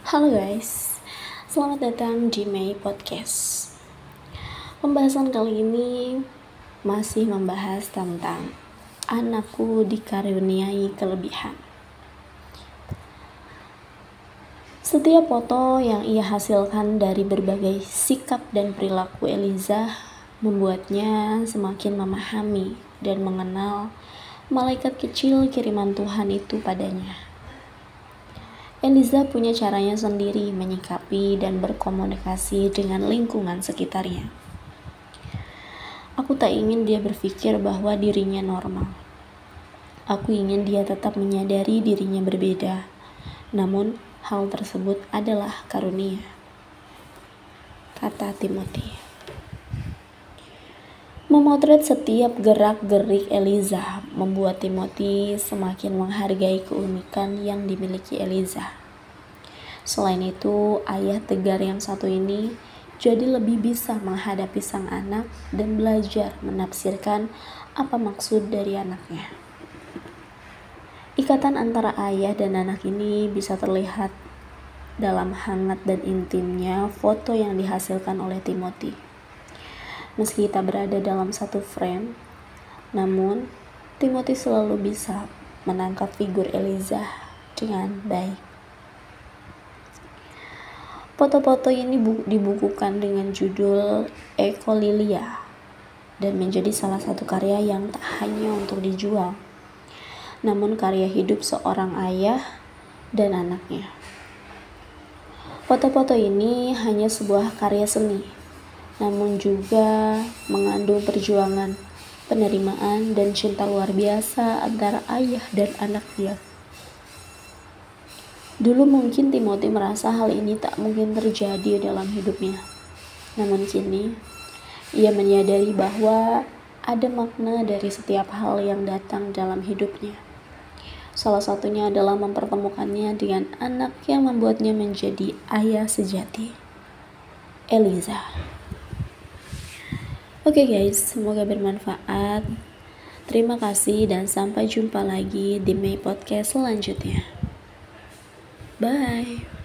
Halo guys, selamat datang di Mei Podcast. Pembahasan kali ini masih membahas tentang anakku dikaruniai kelebihan. Setiap foto yang ia hasilkan dari berbagai sikap dan perilaku Eliza membuatnya semakin memahami dan mengenal malaikat kecil kiriman Tuhan itu padanya. Eliza punya caranya sendiri menyikapi dan berkomunikasi dengan lingkungan sekitarnya. Aku tak ingin dia berpikir bahwa dirinya normal. Aku ingin dia tetap menyadari dirinya berbeda. Namun, hal tersebut adalah karunia. Kata Timothy. Memotret setiap gerak-gerik Eliza membuat Timothy semakin menghargai keunikan yang dimiliki Eliza. Selain itu, ayah tegar yang satu ini jadi lebih bisa menghadapi sang anak dan belajar menafsirkan apa maksud dari anaknya. Ikatan antara ayah dan anak ini bisa terlihat dalam hangat dan intimnya foto yang dihasilkan oleh Timothy. Meski kita berada dalam satu frame, namun Timothy selalu bisa menangkap figur Eliza dengan baik. Foto-foto ini dibukukan dengan judul Eko Lilia dan menjadi salah satu karya yang tak hanya untuk dijual, namun karya hidup seorang ayah dan anaknya. Foto-foto ini hanya sebuah karya seni, namun juga mengandung perjuangan, penerimaan, dan cinta luar biasa antara ayah dan anaknya. Dulu mungkin Timothy merasa hal ini tak mungkin terjadi dalam hidupnya. Namun kini, ia menyadari bahwa ada makna dari setiap hal yang datang dalam hidupnya. Salah satunya adalah mempertemukannya dengan anak yang membuatnya menjadi ayah sejati. Eliza. Oke okay guys, semoga bermanfaat. Terima kasih dan sampai jumpa lagi di May Podcast selanjutnya. Bye.